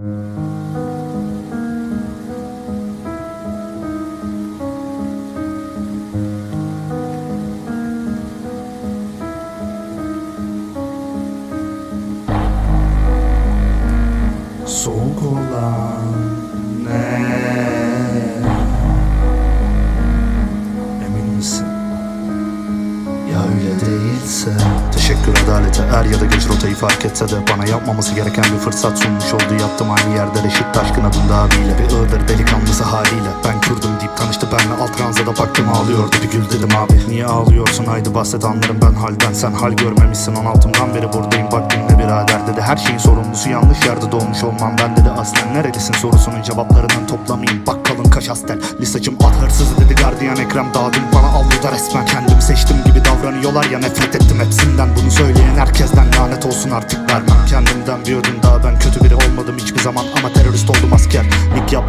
Soğuk olan ne? Değilse. Teşekkür adalete er ya da geç rotayı fark etse de Bana yapmaması gereken bir fırsat sunmuş oldu. Yattım aynı yerde Reşit Taşkın adında abiyle. Bir Iğdır delikanlısı haliyle. Ben Kürdüm deyip tanıştı benle Alt ranzada baktım ağlıyordu. Bir gül dedim abi Niye ağlıyorsun? Haydi bahset anlarım ben halden. Sen hal görmemişsin. 16'mdan beri buradayım sorumlusu yanlış yerde doğmuş olmam Ben dedi aslen nerelisin sorusunun cevaplarının toplamayayım Bak kalın kaş astel Listacım at hırsızı dedi gardiyan Ekrem. Dağdın bana avluda resmen Kendimi seçtim gibi davranıyorlar ya nefret ettim hepsinden. Bunu söyleyen herkesten lanet olsun artık vermem. Kendimden bir ödün daha ben kötü biri olmadım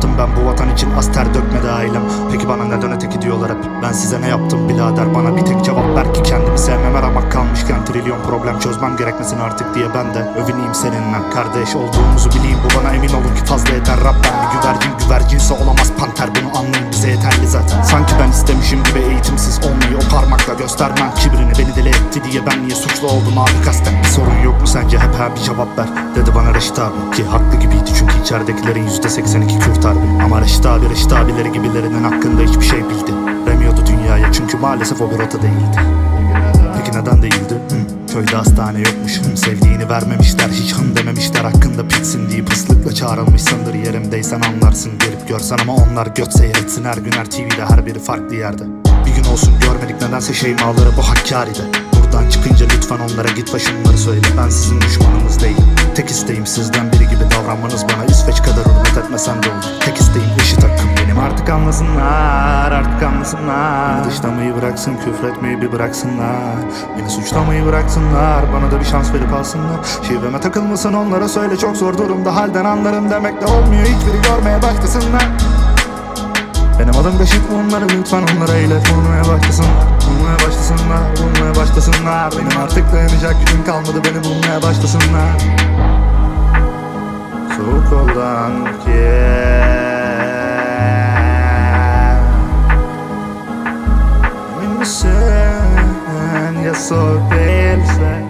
yaptım ben? Bu vatan için az ter dökmedi ailem. Peki bana neden öteki diyorlar hep? Ben size ne yaptım birader? Bana bir tek cevap ver ki Kendimi sevmeme ramak kalmışken trilyon problem çözmem gerekmesin artık diye ben de Övüneyim seninle. Kardeş olduğumuzu bileyim Bu bana emin olun ki fazla yeter. Rap ben bir güvercin Güvercinse olamaz panter. Bunu anlayın bize yeterli zaten. Sanki ben istemişim gibi eğitimsiz olmayı o parmakla göstermem. Kibrini beni deli etti diye ben niye suçlu oldum abi kasten? Bir sorun yok mu sence? Hep ha bir cevap ver. Dedi bana Reşit abi ki haklı içeridekilerin yüzde 82 Kürt harbi Ama Reşit abi Reşit abileri gibilerinin hakkında hiçbir şey bildi. Demiyordu dünyaya çünkü maalesef o bir rota değildi. Peki neden değildi? Hı, köyde hastane yokmuş. Hı, Sevdiğini vermemişler hiç hım dememişler. Hakkında pitsin deyip ıslıkla çağrılmışsındır Yerimdeysen anlarsın. Gelip görsen ama onlar göt seyretsin. Her gün her TV'de her biri farklı yerde. Bir gün olsun görmedik nedense şeymaları bu Hakkari'de çıkınca lütfen onlara git başımları söyle. Ben sizin düşmanınız değilim. Tek isteğim sizden biri gibi davranmanız bana İsveç kadar hürmet etmesen de olur. Tek isteğim eşit hakkım benim. Artık anlasınlar artık anlasınlar. Beni dışlamayı bıraksın küfretmeyi bir bıraksınlar. Beni suçlamayı bıraksınlar Bana da bir şans verip alsınlar. Şiveme takılmasın onlara söyle. Çok zor durumda Halden anlarım demek de olmuyor. Hiçbiri görmeye başlasınlar. Benim adım Beşik. Onları lütfen onlara ilet. Bulmaya başlasınlar, bulmaya başlasınlar, başlasınlar Benim artık dayanacak gücüm kalmadı beni bulmaya başlasınlar Soğuk olan Emin misin ya soğuk değilse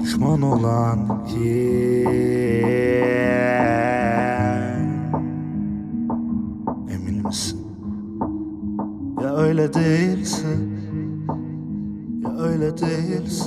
Düşman olan kim? Emin misin? Ya öyle değilse öyle değilse